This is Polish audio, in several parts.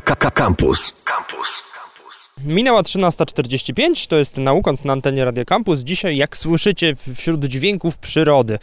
Campus. Campus. Minęła 13.45, to jest Naukąt na antenie Radio Campus. Dzisiaj, jak słyszycie, wśród dźwięków przyrody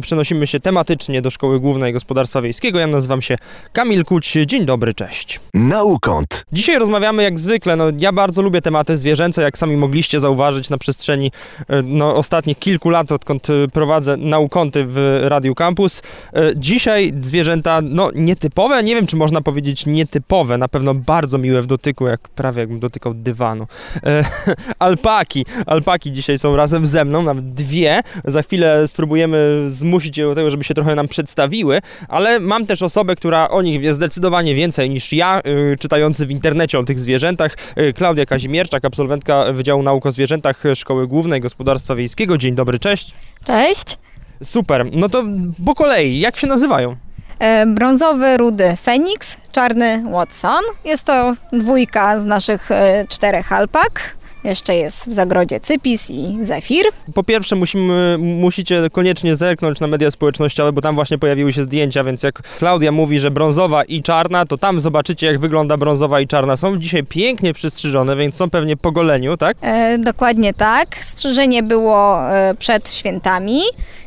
przenosimy się tematycznie do Szkoły Głównej Gospodarstwa Wiejskiego. Ja nazywam się Kamil Kuć. Dzień dobry, cześć. Naukąt. Dzisiaj rozmawiamy jak zwykle. No, ja bardzo lubię tematy zwierzęce, jak sami mogliście zauważyć na przestrzeni e, no, ostatnich kilku lat, odkąd e, prowadzę Naukąty w Radio Campus. E, dzisiaj zwierzęta, no nietypowe, nie wiem czy można powiedzieć nietypowe, na pewno bardzo miłe w dotyku, jak prawie jakbym dotykał dywanu. E, alpaki. Alpaki dzisiaj są razem ze mną, nawet dwie. Za chwilę spróbujemy zmusić je do tego, żeby się trochę nam przedstawiły, ale mam też osobę, która o nich wie zdecydowanie więcej niż ja, e, czytający w internecie o tych zwierzętach. E, Klaudia Kazimierczak, absolwentka Wydziału Nauk o Zwierzętach Szkoły Głównej Gospodarstwa Wiejskiego. Dzień dobry, cześć. Cześć. Super. No to po kolei, jak się nazywają? E, brązowy, rudy Feniks, czarny Watson. Jest to dwójka z naszych e, czterech alpak. Jeszcze jest w zagrodzie Cypis i Zefir. Po pierwsze musimy, musicie koniecznie zerknąć na media społecznościowe, bo tam właśnie pojawiły się zdjęcia, więc jak Klaudia mówi, że brązowa i czarna, to tam zobaczycie jak wygląda brązowa i czarna. Są dzisiaj pięknie przystrzyżone, więc są pewnie po goleniu, tak? E, dokładnie tak. Strzyżenie było e, przed świętami.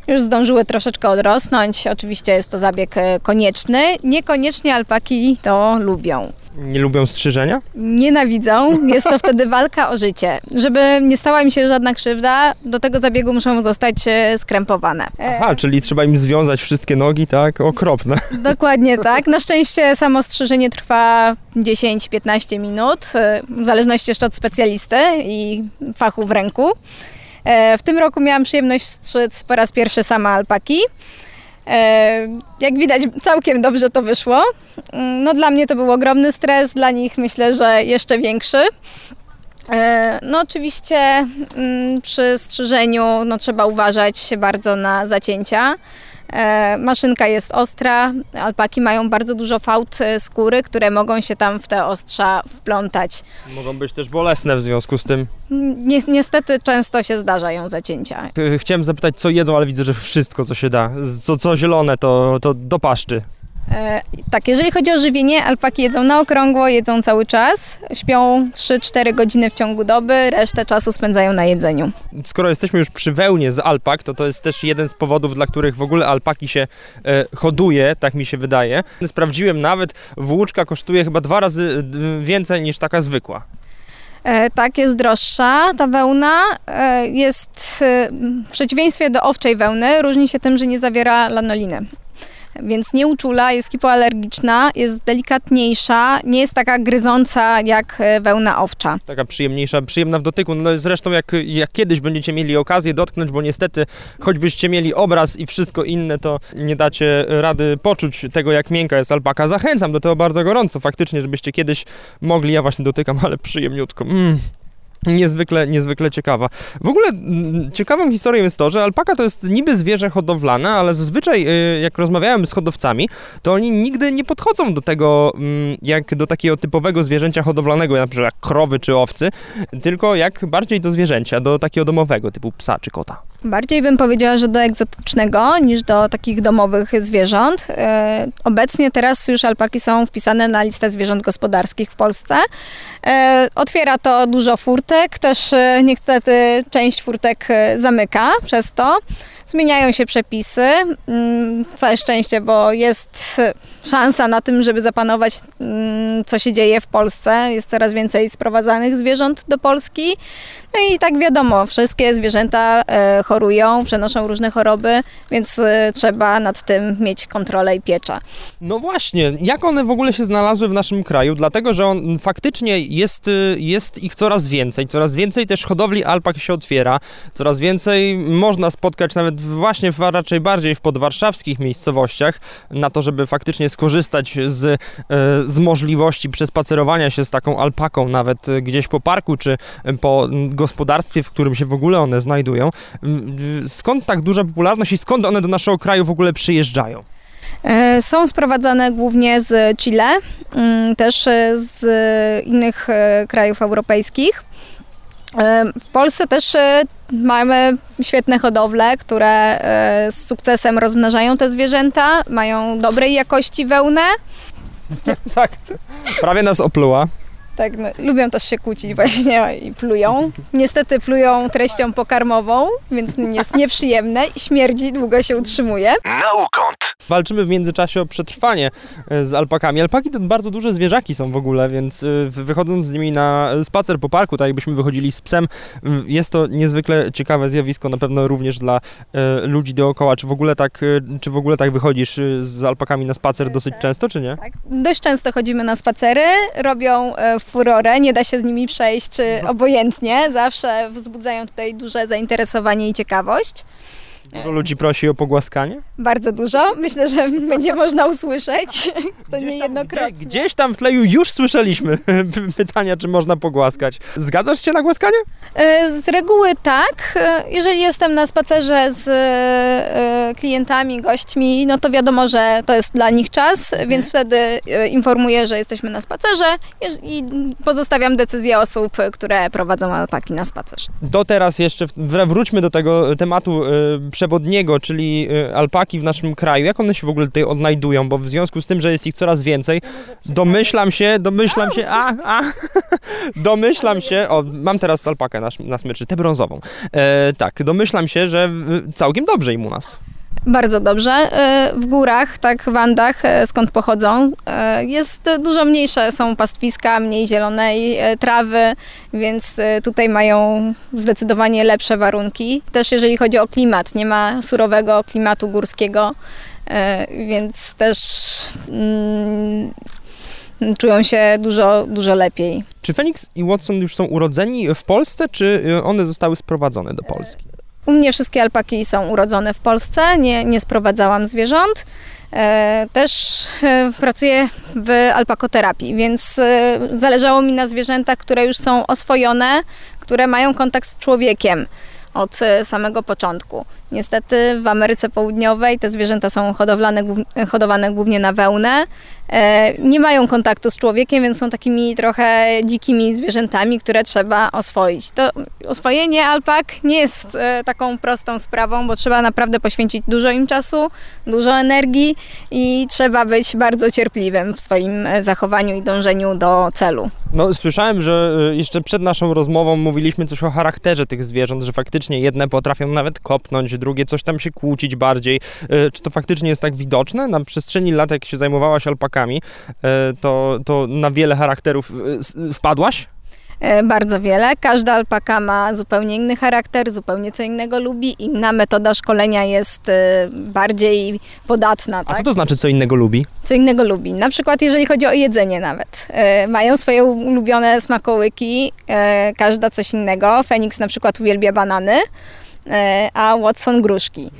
Już zdążyły troszeczkę odrosnąć. Oczywiście jest to zabieg e, konieczny. Niekoniecznie alpaki to lubią. Nie lubią strzyżenia? Nienawidzą. Jest to wtedy walka o życie. Żeby nie stała mi się żadna krzywda, do tego zabiegu muszą zostać e, skrępowane. Aha, czyli trzeba im związać wszystkie nogi, tak? Okropne. Dokładnie tak. Na szczęście samo strzyżenie trwa 10-15 minut, e, w zależności jeszcze od specjalisty i fachu w ręku. E, w tym roku miałam przyjemność strzyc po raz pierwszy sama alpaki. E, jak widać, całkiem dobrze to wyszło. Mm, no, dla mnie to był ogromny stres, dla nich myślę, że jeszcze większy. E, no oczywiście mm, przy strzyżeniu no, trzeba uważać bardzo na zacięcia. E, maszynka jest ostra, alpaki mają bardzo dużo fałd e, skóry, które mogą się tam w te ostrza wplątać. Mogą być też bolesne w związku z tym. Ni niestety często się zdarzają zacięcia. Chciałem zapytać, co jedzą, ale widzę, że wszystko, co się da. Co, co zielone, to, to do paszczy. E, tak, jeżeli chodzi o żywienie, alpaki jedzą na okrągło, jedzą cały czas, śpią 3-4 godziny w ciągu doby, resztę czasu spędzają na jedzeniu. Skoro jesteśmy już przy wełnie z alpak, to to jest też jeden z powodów, dla których w ogóle alpaki się e, hoduje, tak mi się wydaje. Sprawdziłem nawet, włóczka kosztuje chyba dwa razy więcej niż taka zwykła. E, tak, jest droższa ta wełna. E, jest e, w przeciwieństwie do owczej wełny, różni się tym, że nie zawiera lanoliny więc nie uczula, jest hipoalergiczna, jest delikatniejsza, nie jest taka gryząca jak e, wełna owcza. Taka przyjemniejsza, przyjemna w dotyku. No zresztą jak, jak kiedyś będziecie mieli okazję dotknąć, bo niestety choćbyście mieli obraz i wszystko inne, to nie dacie rady poczuć tego, jak miękka jest alpaka. Zachęcam do tego bardzo gorąco, faktycznie, żebyście kiedyś mogli, ja właśnie dotykam, ale przyjemniutko. Mm. Niezwykle, niezwykle ciekawa. W ogóle mm, ciekawą historią jest to, że alpaka to jest niby zwierzę hodowlane, ale zazwyczaj y, jak rozmawiałem z hodowcami, to oni nigdy nie podchodzą do tego mm, jak do takiego typowego zwierzęcia hodowlanego, na przykład jak krowy czy owcy, tylko jak bardziej do zwierzęcia, do takiego domowego, typu psa czy kota. Bardziej bym powiedziała, że do egzotycznego niż do takich domowych zwierząt. E, obecnie teraz już alpaki są wpisane na listę zwierząt gospodarskich w Polsce. E, otwiera to dużo furtek, też e, niestety część furtek zamyka przez to. Zmieniają się przepisy. Mm, całe szczęście, bo jest szansa na tym, żeby zapanować, mm, co się dzieje w Polsce. Jest coraz więcej sprowadzanych zwierząt do Polski. No i tak wiadomo, wszystkie zwierzęta e, chorują, przenoszą różne choroby, więc e, trzeba nad tym mieć kontrolę i piecza. No właśnie, jak one w ogóle się znalazły w naszym kraju? Dlatego, że on faktycznie jest, y, jest ich coraz więcej. Coraz więcej też hodowli alpak się otwiera. Coraz więcej można spotkać nawet właśnie w, raczej bardziej w podwarszawskich miejscowościach na to, żeby faktycznie skorzystać z, e, z możliwości przespacerowania się z taką alpaką nawet gdzieś po parku czy po gospodarstwie, w którym się w ogóle one znajdują. Skąd tak duża popularność i skąd one do naszego kraju w ogóle przyjeżdżają? E, są sprowadzane głównie z Chile, też z innych e, krajów europejskich. W Polsce też mamy świetne hodowle, które z sukcesem rozmnażają te zwierzęta, mają dobrej jakości wełnę. tak, prawie nas opluła. Tak, no, lubią też się kłócić właśnie i plują. Niestety plują treścią pokarmową, więc jest nieprzyjemne i śmierdzi, długo się utrzymuje. Naukąt. Walczymy w międzyczasie o przetrwanie e, z alpakami. Alpaki to bardzo duże zwierzaki są w ogóle, więc e, wychodząc z nimi na spacer po parku, tak jakbyśmy wychodzili z psem, jest to niezwykle ciekawe zjawisko, na pewno również dla e, ludzi dookoła. Czy w ogóle tak, czy w ogóle tak wychodzisz z alpakami na spacer dosyć często, czy nie? Tak, dość często chodzimy na spacery, robią furorę, nie da się z nimi przejść obojętnie, zawsze wzbudzają tutaj duże zainteresowanie i ciekawość. Dużo ludzi prosi o pogłaskanie? Bardzo dużo. Myślę, że będzie można usłyszeć. To niejednokrotnie. Gdzieś, gdzieś tam w tle już słyszeliśmy pytania, czy można pogłaskać. Zgadzasz się na głaskanie? E, z reguły tak. E, jeżeli jestem na spacerze z e, klientami, gośćmi, no to wiadomo, że to jest dla nich czas, mhm. więc wtedy informuję, że jesteśmy na spacerze i pozostawiam decyzję osób, które prowadzą alpaki na spacerze. Do teraz jeszcze, wróćmy do tego tematu przewodniego, czyli y, alpaki w naszym kraju, jak one się w ogóle tutaj odnajdują, bo w związku z tym, że jest ich coraz więcej, domyślam się, domyślam się, a, a, domyślam się, o, mam teraz alpakę na, na smyczy, tę brązową, e, tak, domyślam się, że całkiem dobrze im u nas. Bardzo dobrze. E, w górach, tak w Andach, e, skąd pochodzą, e, jest dużo mniejsze, są pastwiska, mniej zielonej trawy, więc tutaj mają zdecydowanie lepsze warunki. Też jeżeli chodzi o klimat, nie ma surowego klimatu górskiego, więc też mm, czują się dużo, dużo lepiej. Czy Phoenix i Watson już są urodzeni w Polsce, czy one zostały sprowadzone do Polski? U mnie wszystkie alpaki są urodzone w Polsce, nie, nie sprowadzałam zwierząt. E, też e, pracuję w alpakoterapii, więc e, zależało mi na zwierzętach, które już są oswojone, które mają kontakt z człowiekiem od samego początku. Niestety w Ameryce Południowej te zwierzęta są hodowlane, hodowane głównie na wełnę. E, nie mają kontaktu z człowiekiem, więc są takimi trochę dzikimi zwierzętami, które trzeba oswoić. To oswojenie alpak nie jest e, taką prostą sprawą, bo trzeba naprawdę poświęcić dużo im czasu, dużo energii i trzeba być bardzo cierpliwym w swoim e, zachowaniu i dążeniu do celu. No, słyszałem, że jeszcze przed naszą rozmową mówiliśmy coś o charakterze tych zwierząt, że faktycznie jedne potrafią nawet kopnąć, drugie coś tam się kłócić bardziej. E, czy to faktycznie jest tak widoczne? Na przestrzeni lat, jak się zajmowałaś alpakami, e, to, to na wiele charakterów e, wpadłaś? Bardzo wiele. Każda alpaka ma zupełnie inny charakter, zupełnie co innego lubi. Inna metoda szkolenia jest bardziej podatna. Tak? A co to znaczy, co innego lubi? Co innego lubi. Na przykład, jeżeli chodzi o jedzenie, nawet. Mają swoje ulubione smakołyki, każda coś innego. Feniks na przykład uwielbia banany. E, a Watson gruszki.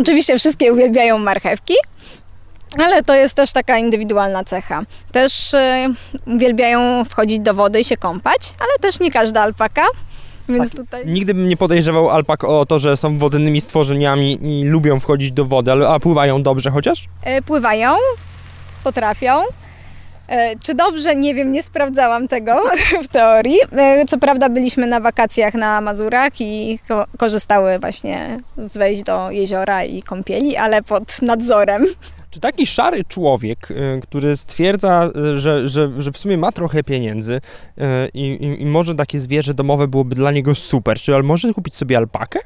Oczywiście wszystkie uwielbiają marchewki, ale to jest też taka indywidualna cecha. Też y, uwielbiają wchodzić do wody i się kąpać, ale też nie każda alpaka. Więc tak. tutaj... Nigdy bym nie podejrzewał alpak o to, że są wodnymi stworzeniami i lubią wchodzić do wody, ale a pływają dobrze chociaż? E, pływają, potrafią. E, czy dobrze? Nie wiem, nie sprawdzałam tego w teorii. E, co prawda byliśmy na wakacjach na Mazurach i korzystały właśnie z wejść do jeziora i kąpieli, ale pod nadzorem. Czy taki szary człowiek, y, który stwierdza, y, że, że, że w sumie ma trochę pieniędzy y, i, i może takie zwierzę domowe byłoby dla niego super, czy może kupić sobie alpakę?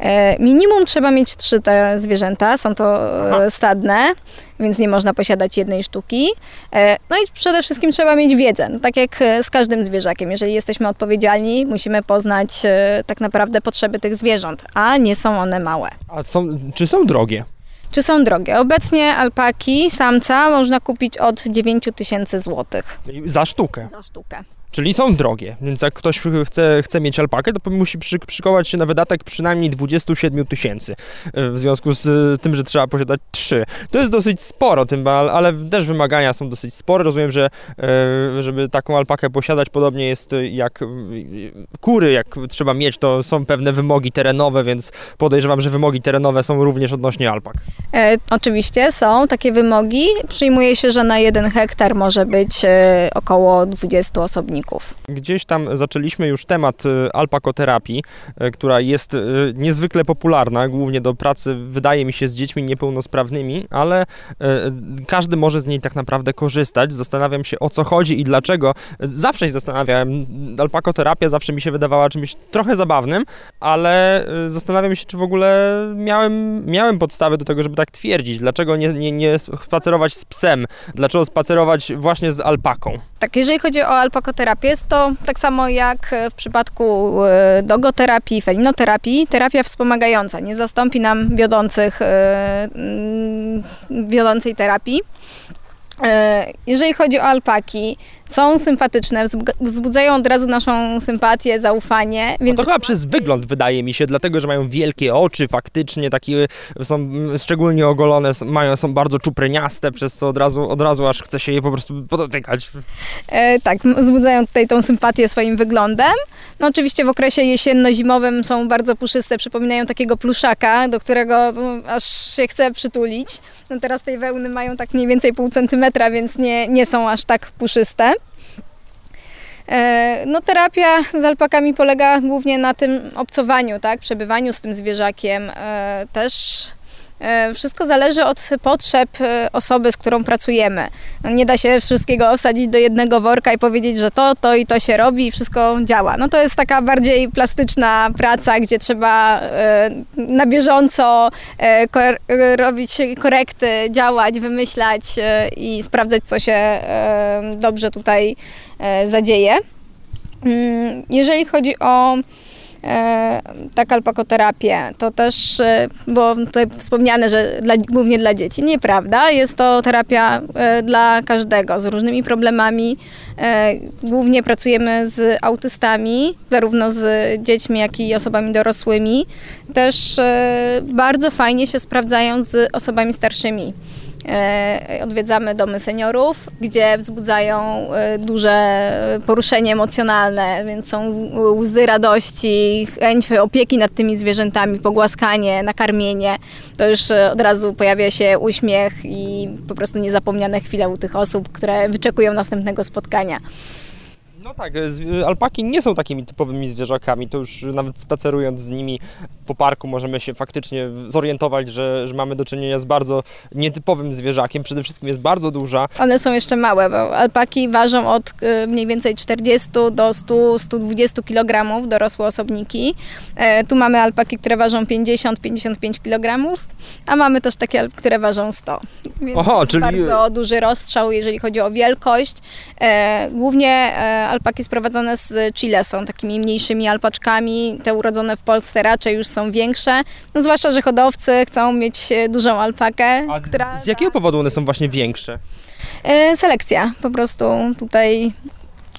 E, minimum trzeba mieć trzy te zwierzęta, są to e, Aha. stadne, więc nie można posiadać jednej sztuki. E, no i przede wszystkim trzeba mieć wiedzę, no, tak jak z każdym zwierzakiem. Jeżeli jesteśmy odpowiedzialni, musimy poznać tak naprawdę potrzeby tych zwierząt, a nie są one małe. A są, czy są drogie? Czy są drogie? Obecnie alpaki, samca, można kupić od 9 tysięcy złotych. Za sztukę? Za sztukę. Czyli są drogie, więc jak ktoś chce, chce mieć alpakę, to musi przy, przykołać się na wydatek przynajmniej 27 tysięcy. E, w związku z e, tym, że trzeba posiadać trzy. To jest dosyć sporo, tym, ale też wymagania są dosyć spore. Rozumiem, że e, żeby taką alpakę posiadać, podobnie jest jak kury, jak trzeba mieć, to są pewne wymogi terenowe, więc podejrzewam, że wymogi terenowe są również odnośnie alpak. E, oczywiście są takie wymogi. Przyjmuje się, że na jeden hektar może być około 20 osobników pracowników. Gdzieś tam zaczęliśmy już temat y, alpakoterapii, y, która jest y, niezwykle popularna, głównie do pracy, wydaje mi się, z dziećmi niepełnosprawnymi, ale każdy może z niej tak naprawdę korzystać. Zastanawiam się o co chodzi i dlaczego. Zawsze się zastanawiałem, alpakoterapia zawsze mi się wydawała czymś trochę zabawnym, ale zastanawiam się, czy w ogóle miałem, miałem podstawy do tego, żeby tak twierdzić. Dlaczego nie, nie, nie spacerować z psem? Dlaczego spacerować właśnie z alpaką? Tak, jeżeli chodzi o alpakoterapię, jest to tak samo jak w przypadku e, dogoterapii, felinoterapii, terapia wspomagająca. Nie zastąpi nam wiodących, e, mm, wiodącej terapii. E, jeżeli chodzi o alpaki, są sympatyczne, wzbudzają od razu naszą sympatię, zaufanie. Więc no to chyba przez wygląd wydaje mi się, dlatego że mają wielkie oczy, faktycznie takie są szczególnie ogolone, mają, są bardzo czupreniaste, przez co od razu, od razu aż chce się je po prostu podotykać. E, tak, wzbudzają tutaj tą sympatię swoim wyglądem. No oczywiście w okresie jesienno-zimowym są bardzo puszyste, przypominają takiego pluszaka, do którego no, aż się chce przytulić. No teraz tej wełny mają tak mniej więcej pół centymetra, więc nie, nie są aż tak puszyste. E, no, terapia z alpakami polega głównie na tym obcowaniu, tak, przebywaniu z tym zwierzakiem. E, też wszystko zależy od potrzeb e, osoby, z którą pracujemy. Nie da się wszystkiego wsadzić do jednego worka i powiedzieć, że to, to i to się robi i wszystko działa. No to jest taka bardziej plastyczna praca, gdzie trzeba e, na bieżąco robić korekty, działać, wymyślać i sprawdzać, co się dobrze tutaj zadzieje. Mm, jeżeli chodzi o E, tak alpakoterapię. To też e, było tutaj wspomniane, że dla, głównie dla dzieci. Nieprawda. Jest to terapia e, dla każdego z różnymi problemami. Głównie pracujemy z autystami, zarówno z dziećmi, jak i osobami dorosłymi. Też bardzo fajnie się sprawdzają z osobami starszymi. E, odwiedzamy domy seniorów, gdzie wzbudzają e, duże poruszenie emocjonalne, więc są łzy radości, chęć opieki nad tymi zwierzętami, pogłaskanie, nakarmienie. To już e, od razu pojawia się uśmiech i po prostu niezapomniane chwile u tych osób, które wyczekują następnego spotkania. No tak, alpaki nie są takimi typowymi zwierzakami, to już nawet spacerując z nimi po parku możemy się faktycznie zorientować, że, że mamy do czynienia z bardzo nietypowym zwierzakiem. Przede wszystkim jest bardzo duża. One są jeszcze małe, bo alpaki ważą od y, mniej więcej 40 do 100-120 kg dorosłe osobniki. E, tu mamy alpaki, które ważą 50-55 kg, a mamy też takie, które ważą 100. Więc Oho, czyli... bardzo duży rozstrzał, jeżeli chodzi o wielkość. E, głównie e, alpaki sprowadzone z Chile są takimi mniejszymi alpaczkami. Te urodzone w Polsce raczej już są większe. No, zwłaszcza, że hodowcy chcą mieć e, dużą alpakę. A która z jakiego powodu one są właśnie większe? E, selekcja. Po prostu tutaj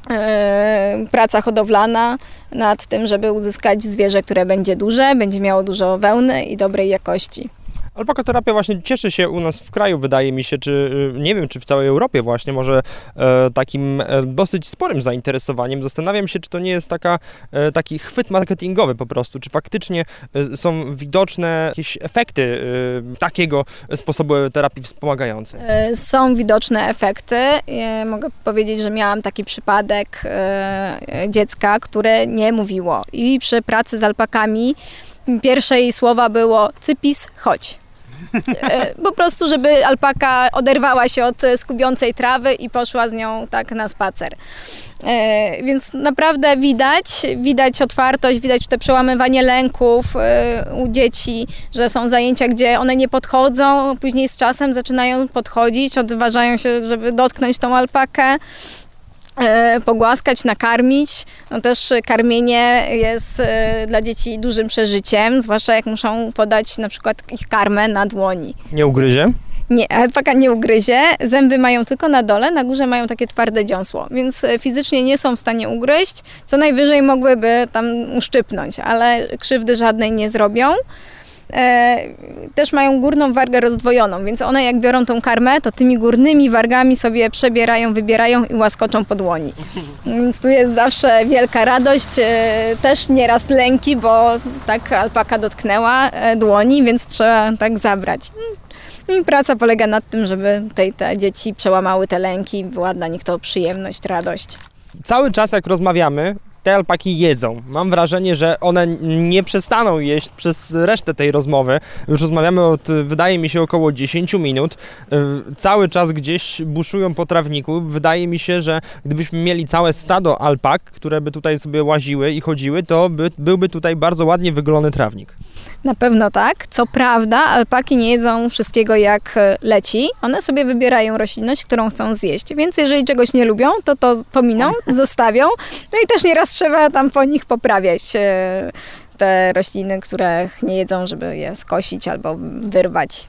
e, praca hodowlana nad tym, żeby uzyskać zwierzę, które będzie duże, będzie miało dużo wełny i dobrej jakości. Alpakoterapia właśnie cieszy się u nas w kraju, wydaje mi się, czy y, nie wiem, czy w całej Europie właśnie, może e, takim e, dosyć sporym zainteresowaniem. Zastanawiam się, czy to nie jest taka, e, taki chwyt marketingowy po prostu, czy faktycznie e, są widoczne jakieś efekty e, takiego sposobu terapii wspomagającej. E, są widoczne efekty. mogę powiedzieć, że miałam taki przypadek dziecka, które nie mówiło i przy pracy z alpakami pierwsze jej słowa było cypis, chodź. E, po prostu, żeby alpaka oderwała się od skubiącej trawy i poszła z nią tak na spacer. E, więc naprawdę widać, widać otwartość, widać te przełamywanie lęków e, u dzieci, że są zajęcia, gdzie one nie podchodzą, później z czasem zaczynają podchodzić, odważają się, żeby dotknąć tą alpakę. E, pogłaskać, nakarmić. No też karmienie jest e, dla dzieci dużym przeżyciem, zwłaszcza jak muszą podać na przykład ich karmę na dłoni. Nie ugryzie? Nie, alpaka nie ugryzie. Zęby mają tylko na dole, na górze mają takie twarde dziąsło, więc e, fizycznie nie są w stanie ugryźć. Co najwyżej mogłyby tam uszczypnąć, ale krzywdy żadnej nie zrobią. E, też mają górną wargę rozdwojoną, więc one jak biorą tą karmę, to tymi górnymi wargami sobie przebierają, wybierają i łaskoczą po dłoni. Więc tu jest zawsze wielka radość, e, też nieraz lęki, bo tak alpaka dotknęła e, dłoni, więc trzeba tak zabrać. No I praca polega na tym, żeby tej, te dzieci przełamały te lęki, była dla nich to przyjemność, radość. Cały czas jak rozmawiamy, te alpaki jedzą. Mam wrażenie, że one nie przestaną jeść przez resztę tej rozmowy. Już rozmawiamy od, wydaje mi się, około 10 minut. Y, cały czas gdzieś buszują po trawniku. Wydaje mi się, że gdybyśmy mieli całe stado alpak, które by tutaj sobie łaziły i chodziły, to by, byłby tutaj bardzo ładnie wygolony trawnik. Na pewno tak. Co prawda, alpaki nie jedzą wszystkiego jak e, leci. One sobie wybierają roślinność, którą chcą zjeść. Więc jeżeli czegoś nie lubią, to to pominą, zostawią. No i też nieraz trzeba tam po nich poprawiać e, te rośliny, które nie jedzą, żeby je skosić albo wyrwać.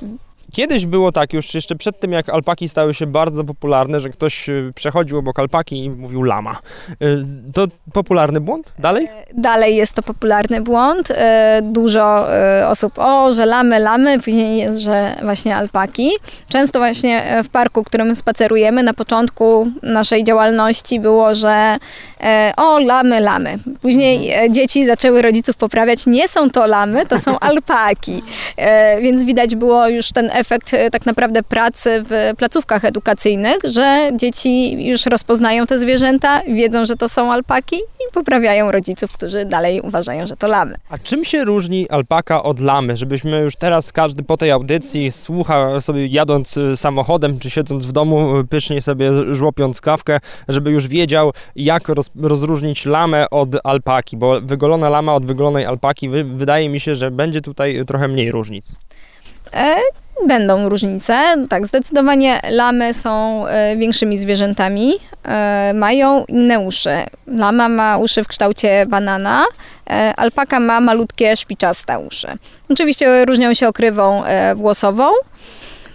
Kiedyś było tak, już jeszcze przed tym jak alpaki stały się bardzo popularne, że ktoś y, przechodził obok alpaki i mówił lama. Y, to popularny błąd? Dalej? E, dalej jest to popularny błąd. E, dużo e, osób, o, że lamy, lamy, później jest, że właśnie alpaki. Często właśnie w parku, którym spacerujemy, na początku naszej działalności było, że o, lamy, lamy. Później mhm. dzieci zaczęły rodziców poprawiać, nie są to lamy, to są alpaki. Więc widać było już ten efekt efekt e, tak naprawdę pracy w placówkach edukacyjnych, że dzieci już rozpoznają te zwierzęta, wiedzą, że to są alpaki i poprawiają rodziców, którzy dalej uważają, że to lamy. A czym się różni alpaka od lamy? Żebyśmy już teraz każdy po tej audycji słucha sobie jadąc e, samochodem czy siedząc w domu, e, pysznie sobie żłopiąc kawkę, żeby już wiedział, jak roz, rozróżnić lamę od alpaki, bo wygolona lama od wygolonej alpaki wy, wydaje mi się, że będzie tutaj trochę mniej różnic. E, będą różnice. Tak, zdecydowanie lamy są e, większymi zwierzętami. E, mają inne uszy. Lama ma uszy w kształcie banana, alpaka ma malutkie szpiczaste uszy. Oczywiście różnią się okrywą włosową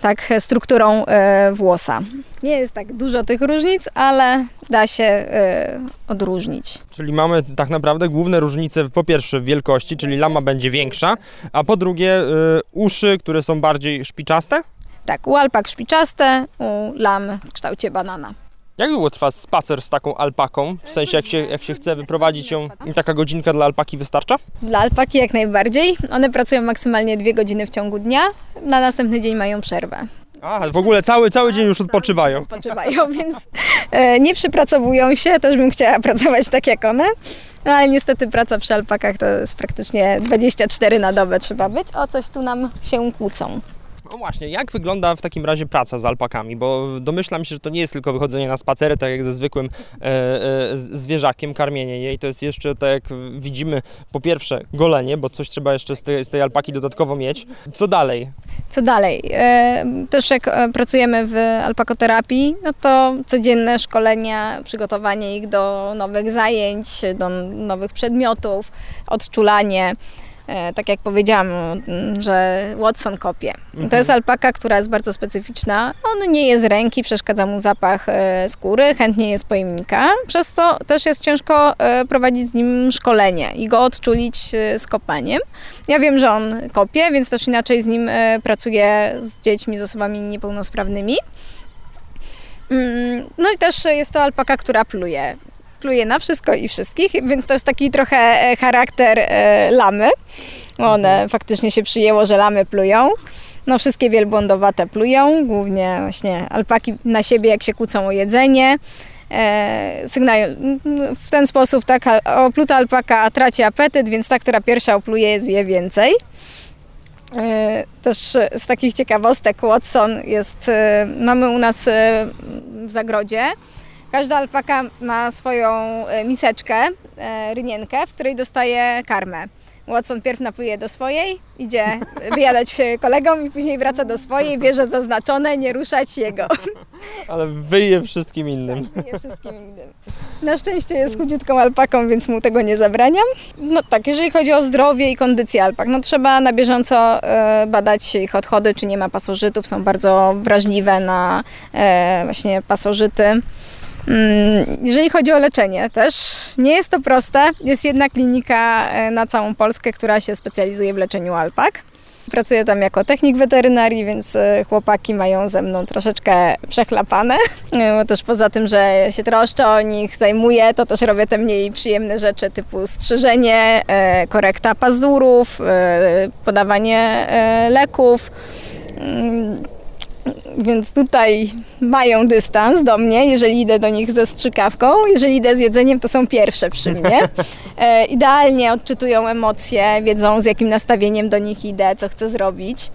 tak strukturą włosa. Nie jest tak dużo tych różnic, ale da się e, odróżnić. Czyli mamy tak naprawdę główne różnice po pierwsze w wielkości, czyli lama będzie większa, a po drugie e, uszy, które są bardziej szpiczaste? Tak, u alpak szpiczaste, u lam w kształcie banana. Jak długo trwa spacer z taką alpaką? W sensie, jak się, jak się chce wyprowadzić ją, taka godzinka dla alpaki wystarcza? Dla alpaki jak najbardziej. One pracują maksymalnie dwie godziny w ciągu dnia. Na następny dzień mają przerwę. A, w ogóle cały, cały dzień już odpoczywają. Odpoczywają, więc e, nie przypracowują się. Też bym chciała pracować tak jak one. No, ale niestety praca przy alpakach to jest praktycznie 24 na dobę trzeba być. O coś tu nam się kłócą. No właśnie, jak wygląda w takim razie praca z alpakami? Bo domyślam się, że to nie jest tylko wychodzenie na spacery, tak jak ze zwykłym e, e, zwierzakiem, karmienie jej. To jest jeszcze, tak jak widzimy, po pierwsze golenie, bo coś trzeba jeszcze z tej, z tej alpaki dodatkowo mieć. Co dalej? Co dalej? E, też jak e, pracujemy w alpakoterapii, no to codzienne szkolenia, przygotowanie ich do nowych zajęć, do nowych przedmiotów, odczulanie. E, tak jak powiedziałam, że Watson kopie. Mhm. To jest alpaka, która jest bardzo specyficzna. On nie jest ręki, przeszkadza mu zapach e, skóry, chętnie jest pojemnika, przez co też jest ciężko e, prowadzić z nim szkolenie i go odczulić z kopaniem. Ja wiem, że on kopie, więc też inaczej z nim pracuję z dziećmi, z osobami niepełnosprawnymi. Mm, no i też jest to alpaka, która pluje pluje na wszystko i wszystkich, więc to jest taki trochę e, charakter e, lamy. One mhm. faktycznie się przyjęło, że lamy plują. No wszystkie wielbłądowate plują, głównie właśnie alpaki na siebie, jak się kłócą o jedzenie. E, w ten sposób taka opluta alpaka traci apetyt, więc ta, która pierwsza opluje, zje więcej. E, też z takich ciekawostek Watson jest, e, mamy u nas e, w zagrodzie Każda alpaka ma swoją e, miseczkę, e, rynienkę, w której dostaje karmę. Watson pierw napłyje do swojej, idzie wyjadać kolegom i później wraca do swojej, bierze zaznaczone, nie ruszać jego. Ale wyje wszystkim innym. Tak, wyje wszystkim innym. Na szczęście jest chudziutką alpaką, więc mu tego nie zabraniam. No tak, jeżeli chodzi o zdrowie i kondycję alpak, no trzeba na bieżąco e, badać ich odchody, czy nie ma pasożytów, są bardzo wrażliwe na właśnie pasożyty. Mm, jeżeli chodzi o leczenie, też nie jest to proste. Jest jedna klinika e, na całą Polskę, która się specjalizuje w leczeniu alpak. Pracuję tam jako technik weterynarii, więc e, chłopaki mają ze mną troszeczkę przechlapane. E, bo też poza tym, że się troszczę o nich, zajmuję, to też robię te mniej przyjemne rzeczy typu strzyżenie, korekta pazurów, podawanie leków. Więc tutaj mają dystans do mnie, jeżeli idę do nich ze strzykawką. Jeżeli idę z jedzeniem, to są pierwsze przy mnie. E, idealnie odczytują emocje, wiedzą z jakim nastawieniem do nich idę, co chcę zrobić.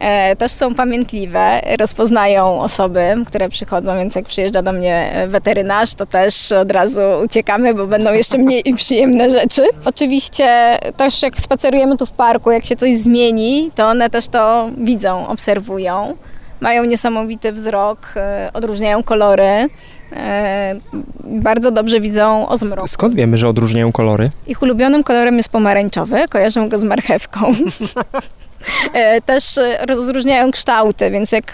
E, też są pamiętliwe, rozpoznają osoby, które przychodzą, więc jak przyjeżdża do mnie weterynarz, to też od razu uciekamy, bo będą jeszcze mniej przyjemne rzeczy. Oczywiście też jak spacerujemy tu w parku, jak się coś zmieni, to one też to widzą, obserwują. Mają niesamowity wzrok, e, odróżniają kolory. e, Bardzo dobrze widzą o zmroku. Skąd wiemy, że odróżniają kolory? Ich ulubionym kolorem jest pomarańczowy, kojarzą go z marchewką. E, Też rozróżniają kształty, więc jak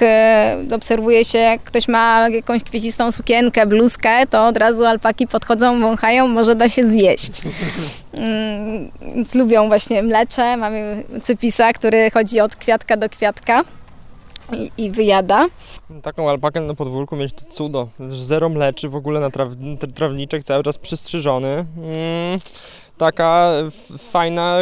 obserwuje się, jak ktoś ma jakąś kwiecistą sukienkę, bluzkę, to od razu alpaki podchodzą, wąchają, może da się zjeść. Mm, Więc lubią właśnie mlecze. Mamy cypisa, który chodzi od kwiatka do kwiatka i, i wyjada. Taką alpakę na podwórku mieć to cudo. Zero mleczy, w ogóle na traw, tra- trawniczek cały czas przystrzyżony. Mm, taka fajna,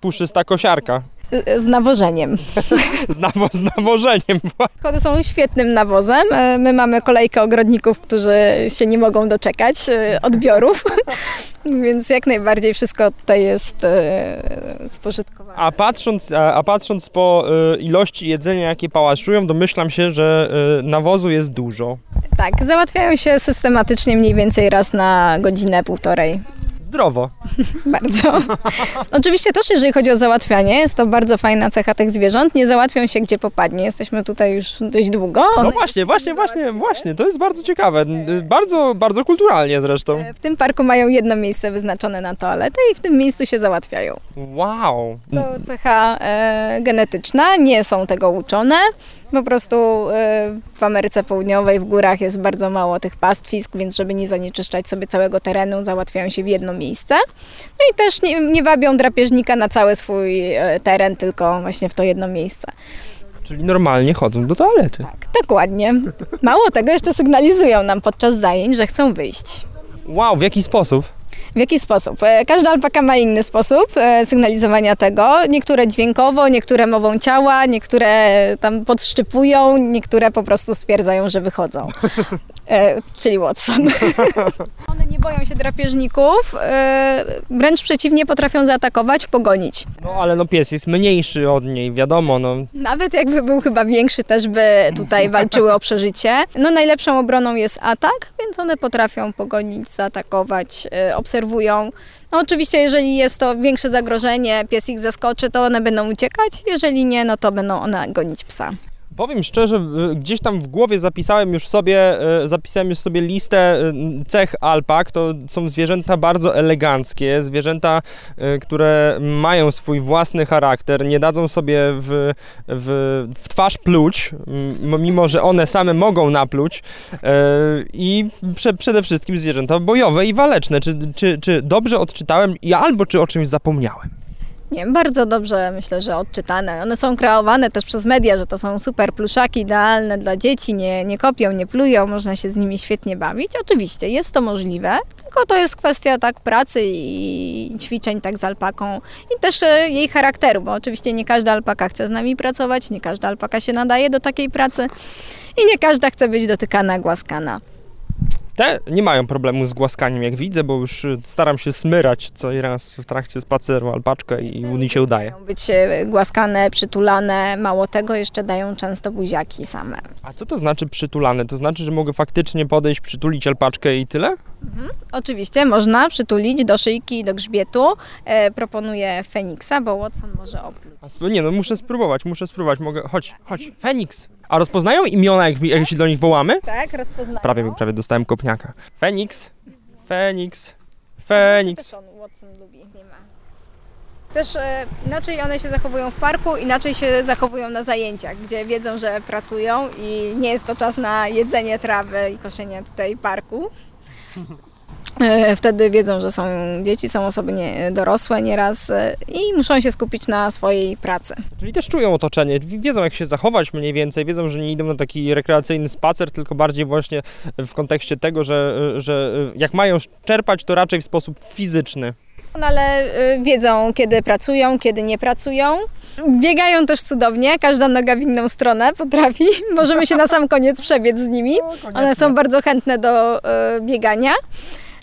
puszysta kosiarka. Y, Z nawożeniem. Z, nawo- z nawożeniem. Schody są świetnym nawozem. E, My mamy kolejkę ogrodników, którzy się nie mogą doczekać e, odbiorów, więc jak najbardziej wszystko tutaj jest e, spożytkowane. A patrząc, a, patrząc po ilości jedzenia, jakie pałaszują, domyślam się, że nawozu jest dużo. Tak, załatwiają się systematycznie mniej więcej raz na godzinę, półtorej. Zdrowo. Bardzo. Oczywiście też, jeżeli chodzi o załatwianie, jest to bardzo fajna cecha tych zwierząt. Nie załatwią się gdzie popadnie. Jesteśmy tutaj już dość długo. No właśnie, właśnie, właśnie, właśnie. To jest bardzo ciekawe. Bardzo, bardzo kulturalnie zresztą. W tym parku mają jedno miejsce wyznaczone na toaletę i w tym miejscu się załatwiają. Wow. To cecha e, genetyczna, nie są tego uczone. Po prostu e, w Ameryce Południowej, w górach jest bardzo mało tych pastwisk, więc żeby nie zanieczyszczać sobie całego terenu, załatwiają się w jedno miejsce. No i też nie, nie wabią drapieżnika na cały swój e, teren, tylko właśnie w to jedno miejsce. Czyli normalnie chodzą do toalety. Dokładnie. Mało tego, jeszcze sygnalizują nam podczas zajęć, że chcą wyjść. Wow, w jaki sposób? W jaki sposób? E, Każda alpaka ma inny sposób e, sygnalizowania tego. Niektóre dźwiękowo, niektóre mową ciała, niektóre tam podszczypują, niektóre po prostu stwierdzają, że wychodzą. E, czyli Watson. Boją się drapieżników, e, wręcz przeciwnie potrafią zaatakować, pogonić. No ale no pies jest mniejszy od niej, wiadomo, no. Nawet jakby był chyba większy, też by tutaj walczyły o przeżycie. No najlepszą obroną jest atak, więc one potrafią pogonić, zaatakować, e, obserwują. No oczywiście, jeżeli jest to większe zagrożenie, pies ich zaskoczy, to one będą uciekać. Jeżeli nie, no to będą one gonić psa. Powiem szczerze, gdzieś tam w głowie zapisałem już sobie, e, zapisałem już sobie listę e, cech alpak. To są zwierzęta bardzo eleganckie, zwierzęta, e, które mają swój własny charakter, nie dadzą sobie w, w, w twarz pluć, mimo że one same mogą napluć. I prze, przede wszystkim zwierzęta bojowe i waleczne. Czy, czy, czy dobrze odczytałem i albo czy o czymś zapomniałem? Nie, bardzo dobrze myślę, że odczytane. One są kreowane też przez media, że to są super pluszaki idealne dla dzieci, nie, nie kopią, nie plują, można się z nimi świetnie bawić. Oczywiście jest to możliwe, tylko to jest kwestia tak pracy i ćwiczeń tak z alpaką i też e, jej charakteru, bo oczywiście nie każda alpaka chce z nami pracować, nie każda alpaka się nadaje do takiej pracy i nie każda chce być dotykana, głaskana. Te nie mają problemu z głaskaniem, jak widzę, bo już y, staram się smyrać co raz w trakcie spaceru alpaczkę i mi się udaje. Mają być e, głaskane, przytulane, mało tego jeszcze dają często buziaki same. A co to znaczy przytulane? To znaczy, że mogę faktycznie podejść, przytulić alpaczkę i tyle? Oczywiście można przytulić do szyjki, do grzbietu. E, proponuję Feniksa, bo Watson może opluć. A Nie no, muszę spróbować, muszę spróbować, mogę... Chodź, chodź, Feniks! A rozpoznają imiona, jak, jak się do nich wołamy? Tak, rozpoznają. Prawie, prawie dostałem kopniaka. Feniks, Feniks, Feniks. Watson, Watson lubi, nie ma. Też e, inaczej one się zachowują w parku, inaczej się zachowują na zajęciach, gdzie wiedzą, że pracują i nie jest to czas na jedzenie trawy i koszenie tutaj parku. E, Wtedy wiedzą, że są dzieci, są osoby nie, dorosłe nieraz e, i muszą się skupić na swojej pracy. Czyli też czują otoczenie, wi- wiedzą jak się zachować mniej więcej, wiedzą, że nie idą na taki rekreacyjny spacer, tylko bardziej właśnie w kontekście tego, że, że jak mają czerpać, to raczej w sposób fizyczny. No ale y, wiedzą, kiedy pracują, kiedy nie pracują. Biegają też cudownie, każda noga w inną stronę potrafi. Możemy się na sam koniec przebiec z nimi. One są bardzo chętne do y, biegania.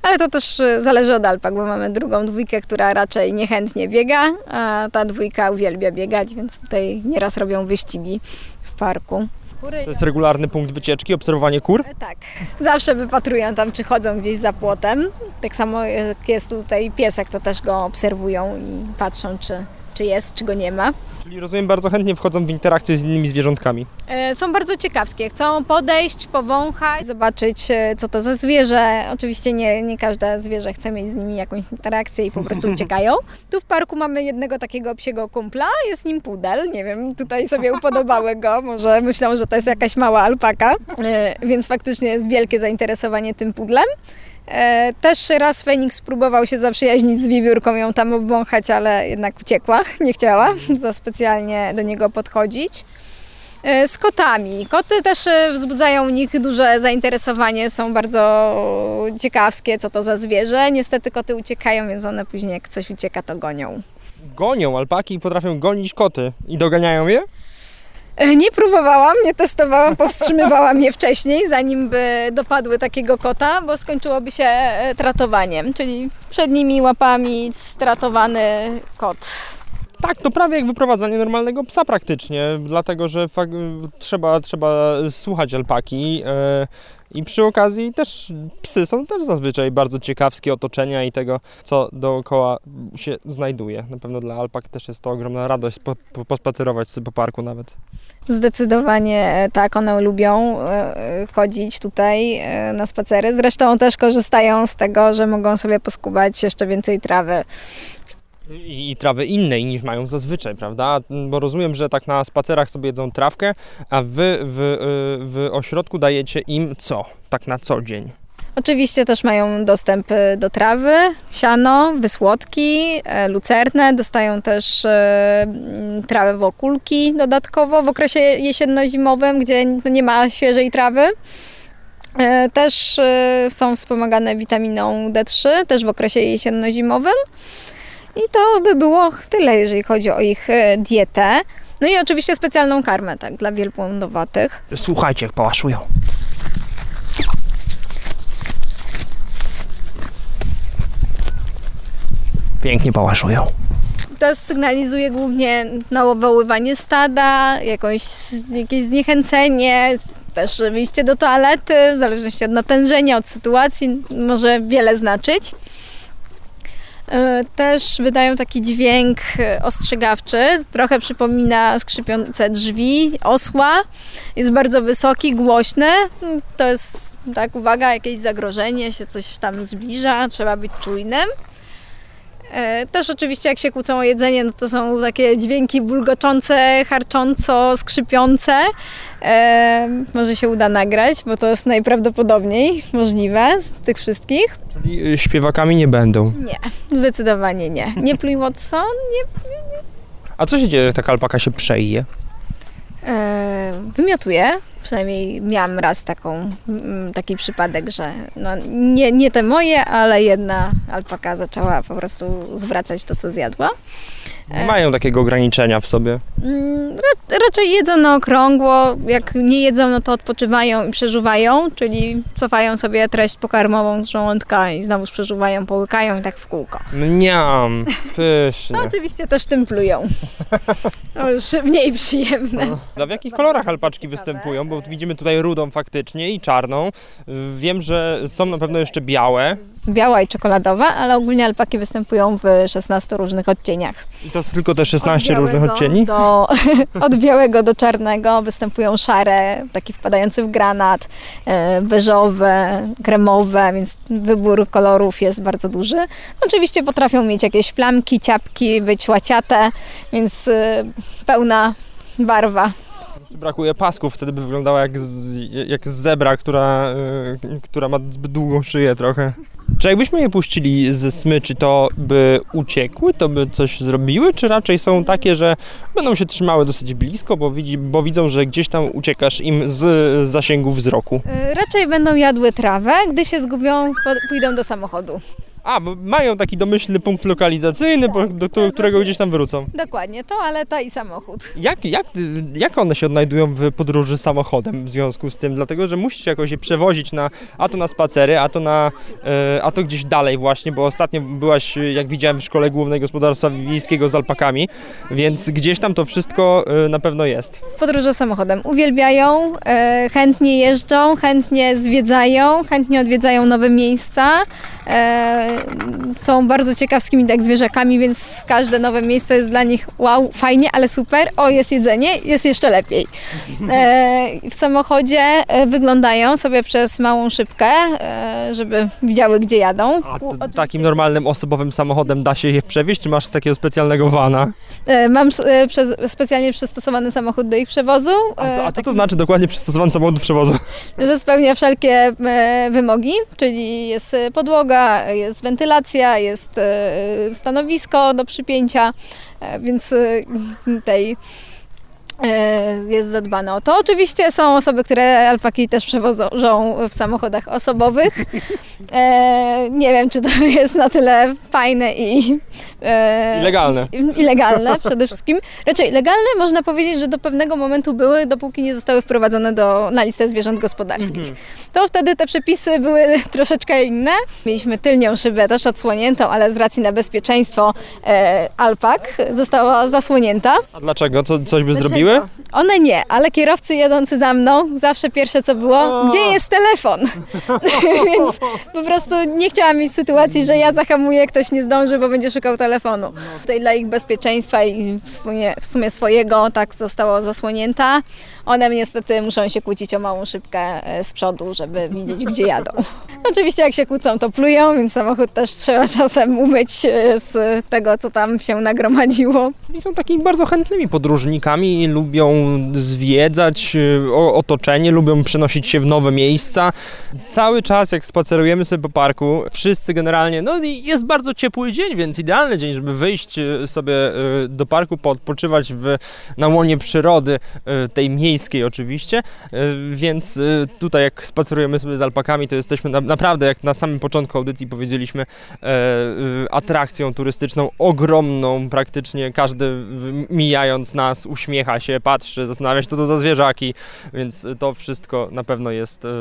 Ale to też y, zależy od alpak, bo mamy drugą dwójkę, która raczej niechętnie biega, a ta dwójka uwielbia biegać, więc tutaj nieraz robią wyścigi w parku. To jest regularny punkt wycieczki, obserwowanie kur. E, Tak, zawsze wypatrują tam, czy chodzą gdzieś za płotem. Tak samo jak jest tutaj piesek, to też go obserwują i patrzą, czy, czy jest, czy go nie ma. Czyli rozumiem, bardzo chętnie wchodzą w interakcję z innymi zwierzątkami. E, Są bardzo ciekawskie. Chcą podejść, powąchać, zobaczyć, e, co to za zwierzę. Oczywiście nie, nie każde zwierzę chce mieć z nimi jakąś interakcję i po prostu uciekają. Tu w parku mamy jednego takiego psiego kumpla, jest nim pudel. Nie wiem, tutaj sobie upodobały go. Może myślą, że to jest jakaś mała alpaka. E, Więc faktycznie jest wielkie zainteresowanie tym pudlem. E, Też raz Feniks próbował się zaprzyjaźnić z wiewiórką, ją tam obwąchać, ale jednak uciekła, nie chciała za specjalnie do niego podchodzić. E, Z kotami. Koty też e, wzbudzają u nich duże zainteresowanie, są bardzo ciekawskie, co to za zwierzę. Niestety koty uciekają, więc one później jak coś ucieka, to gonią. Gonią alpaki potrafią gonić koty. I doganiają je? E, Nie próbowałam, nie testowałam, powstrzymywałam je wcześniej, zanim by dopadły takiego kota, bo skończyłoby się e, tratowaniem, czyli przednimi łapami stratowany kot. Tak, to prawie jak wyprowadzanie normalnego psa praktycznie, dlatego że trzeba, trzeba słuchać alpaki e, i przy okazji też psy są też zazwyczaj bardzo ciekawskie otoczenia i tego, co dookoła się znajduje. Na pewno dla alpak też jest to ogromna radość po, po, pospacerować sobie po parku nawet. Zdecydowanie e, tak, one lubią e, chodzić tutaj na spacery. Zresztą też korzystają z tego, że mogą sobie poskubać jeszcze więcej trawy. I, I trawy innej niż mają zazwyczaj, prawda? Bo rozumiem, że tak na spacerach sobie jedzą trawkę, a wy w, y, w ośrodku dajecie im co? Tak na co dzień? Oczywiście też mają dostęp e, do trawy, siano, wysłodki, e, lucerne. Dostają też e, trawę wokulki dodatkowo w okresie jesienno-zimowym, gdzie nie ma świeżej trawy. E, Też e, są wspomagane witaminą D3, też w okresie jesienno-zimowym. I to by było tyle, jeżeli chodzi o ich e, dietę. No i oczywiście specjalną karmę, tak, dla wielbłądowatych. Słuchajcie, jak pałaszują. Pięknie pałaszują. To sygnalizuje głównie nawoływanie stada, jakąś, jakieś zniechęcenie, też wyjście do toalety, w zależności od natężenia, od sytuacji, może wiele znaczyć. E, Też wydają taki dźwięk e, ostrzegawczy, trochę przypomina skrzypiące drzwi osła. Jest bardzo wysoki, głośny. To jest, tak, uwaga, jakieś zagrożenie, się coś tam zbliża, trzeba być czujnym. E, Też oczywiście jak się kłócą o jedzenie, no to są takie dźwięki bulgoczące, harcząco, skrzypiące. E, może się uda nagrać, bo to jest najprawdopodobniej możliwe z tych wszystkich. Czyli y, śpiewakami nie będą. Nie, zdecydowanie nie. Nie pluj Watson, nie A co się dzieje, jak taka alpaka się przeje? E, wymiotuję. Przynajmniej miałam raz taką, taki przypadek, że no, nie, nie te moje, ale jedna alpaka zaczęła po prostu zwracać to, co zjadła. Nie mają takiego ograniczenia w sobie. Mm, ra- Raczej jedzą na okrągło. Jak nie jedzą, no to odpoczywają i przeżuwają, czyli cofają sobie treść pokarmową z żołądka i znowu przeżuwają, połykają i tak w kółko. Mniam, pysznie. No oczywiście też tym plują. To już mniej przyjemne. A w jakich kolorach alpaczki występują? Bo widzimy tutaj rudą faktycznie i czarną. Wiem, że są na pewno jeszcze białe. Biała i czekoladowa, ale ogólnie alpaki występują w 16 różnych odcieniach. I to jest tylko te 16 Od różnych odcieni? Do, od białego do czarnego występują szare, taki wpadający w granat, e, beżowe, kremowe, więc wybór kolorów jest bardzo duży. Oczywiście potrafią mieć jakieś plamki, ciapki, być łaciate, więc e, pełna barwa. Brakuje pasków, wtedy by wyglądała jak, z, jak zebra, która, y, która ma zbyt długą szyję trochę. Czy jakbyśmy je puścili ze smyczy, to by uciekły, to by coś zrobiły, czy raczej są takie, że będą się trzymały dosyć blisko, bo, widzi, bo widzą, że gdzieś tam uciekasz im z, zasięgu wzroku? E, Raczej będą jadły trawę, gdy się zgubią, pójdą do samochodu. A, bo mają taki domyślny punkt lokalizacyjny, po- do, do którego gdzieś tam wrócą. Dokładnie, toaleta i samochód. Jak, jak, jak one się odnajdują w podróży samochodem w związku z tym? Dlatego, że musisz jakoś je przewozić na, a to na spacery, a to, na, e, a to gdzieś dalej właśnie, bo ostatnio byłaś, jak widziałem, w Szkole Głównej Gospodarstwa Wiejskiego z alpakami, więc gdzieś tam to wszystko e, na pewno jest. Podróże samochodem uwielbiają, e, chętnie jeżdżą, chętnie zwiedzają, chętnie odwiedzają nowe miejsca. E, są bardzo ciekawskimi tak zwierzakami, więc każde nowe miejsce jest dla nich wow, fajnie, ale super. O, jest jedzenie, jest jeszcze lepiej. E, w samochodzie e, wyglądają sobie przez małą szybkę, żeby widziały, gdzie jadą. A takim normalnym osobowym samochodem da się je przewieźć, czy masz takiego specjalnego vana? Mam specjalnie przystosowany samochód do ich przewozu. A, to, a co to znaczy dokładnie przystosowany samochód do przewozu? że spełnia wszelkie wymogi, czyli jest e, jest wentylacja, jest e, stanowisko do przypięcia, e, więc e, tej jest zadbane o to. Oczywiście są osoby, które alpaki też przewożą w samochodach osobowych. E, nie wiem, czy to jest na tyle fajne i e, legalne. i legalne przede wszystkim. Raczej legalne można powiedzieć, że do pewnego momentu były, dopóki nie zostały wprowadzone do, na listę zwierząt gospodarskich. To wtedy te przepisy były troszeczkę inne. Mieliśmy tylnią szybę też odsłoniętą, ale z racji na bezpieczeństwo e, alpak została zasłonięta. A dlaczego? Co, coś by Dlaczego? zrobiły? One nie, ale kierowcy jadący za mną, zawsze pierwsze co było, gdzie jest telefon? Więc po prostu nie chciałam mieć sytuacji, że ja zahamuję, ktoś nie zdąży, bo będzie szukał telefonu. Tutaj dla ich bezpieczeństwa i w sumie, swojego tak zostało zasłonięta. One niestety muszą się kłócić o małą szybkę e, z przodu, żeby widzieć, gdzie jadą. Oczywiście jak się kłócą, to plują, więc samochód też trzeba czasem umyć e, z tego, co tam się nagromadziło. I są takimi bardzo chętnymi podróżnikami, lubią zwiedzać y, otoczenie, lubią przenosić się w nowe miejsca. Cały czas jak spacerujemy sobie po parku, wszyscy generalnie, no jest bardzo ciepły dzień, więc idealny dzień, żeby wyjść y, sobie y, do parku, poodpoczywać w, na łonie przyrody, tej miejskiej oczywiście, więc tutaj jak spacerujemy sobie z alpakami, to jesteśmy na, naprawdę, jak na samym początku audycji powiedzieliśmy, e, atrakcją turystyczną ogromną, praktycznie każdy mijając nas uśmiecha się, patrzy, zastanawia się, co to za zwierzaki, więc to wszystko na pewno jest y, y,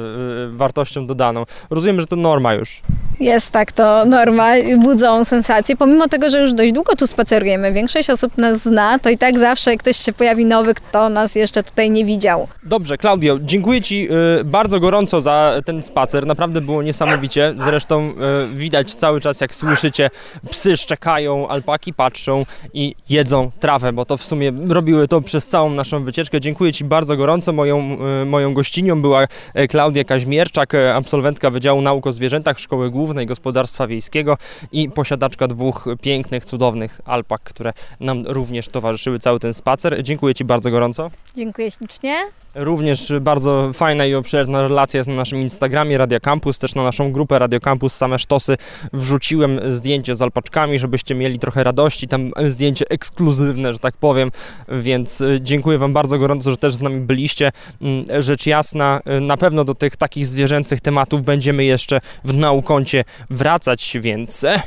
wartością dodaną. Rozumiem, że to norma już. Jest tak, to norma, budzą sensację. Pomimo tego, że już dość długo tu spacerujemy, większość osób nas zna, to i tak zawsze ktoś się pojawi nowy, kto nas jeszcze tutaj nie widział. Dobrze, Klaudio, dziękuję Ci y, bardzo gorąco za ten spacer. Naprawdę było niesamowicie. Zresztą widać cały czas, jak słyszycie, psy szczekają, alpaki patrzą i jedzą trawę, bo to w sumie robiły to przez całą naszą wycieczkę. Dziękuję Ci bardzo gorąco. Moją, y, moją gościnią była e, Klaudia Kaźmierczak, e, absolwentka Wydziału Nauk o Zwierzętach Szkoły Głównej Gospodarstwa Wiejskiego i posiadaczka dwóch pięknych, cudownych alpak, które nam również towarzyszyły cały ten spacer. Dziękuję Ci bardzo gorąco. Dziękuję ślicznie. Również bardzo fajna i obszerna relacja jest na naszym Instagramie Radio Campus, też na naszą grupę Radio Campus Same Sztosy wrzuciłem zdjęcie z alpaczkami, żebyście mieli trochę radości, tam zdjęcie ekskluzywne, że tak powiem, więc dziękuję Wam bardzo gorąco, że też z nami byliście. Mm, Rzecz jasna, y, na pewno do tych takich zwierzęcych tematów będziemy jeszcze w naukoncie wracać, więc e,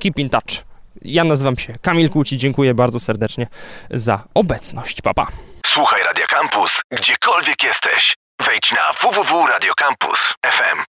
keep in touch. Ja nazywam się Kamil Kłóci, dziękuję bardzo serdecznie za obecność. Papa. Pa. Słuchaj Radio Campus, gdziekolwiek jesteś. Wejdź na www.radiocampus.fm.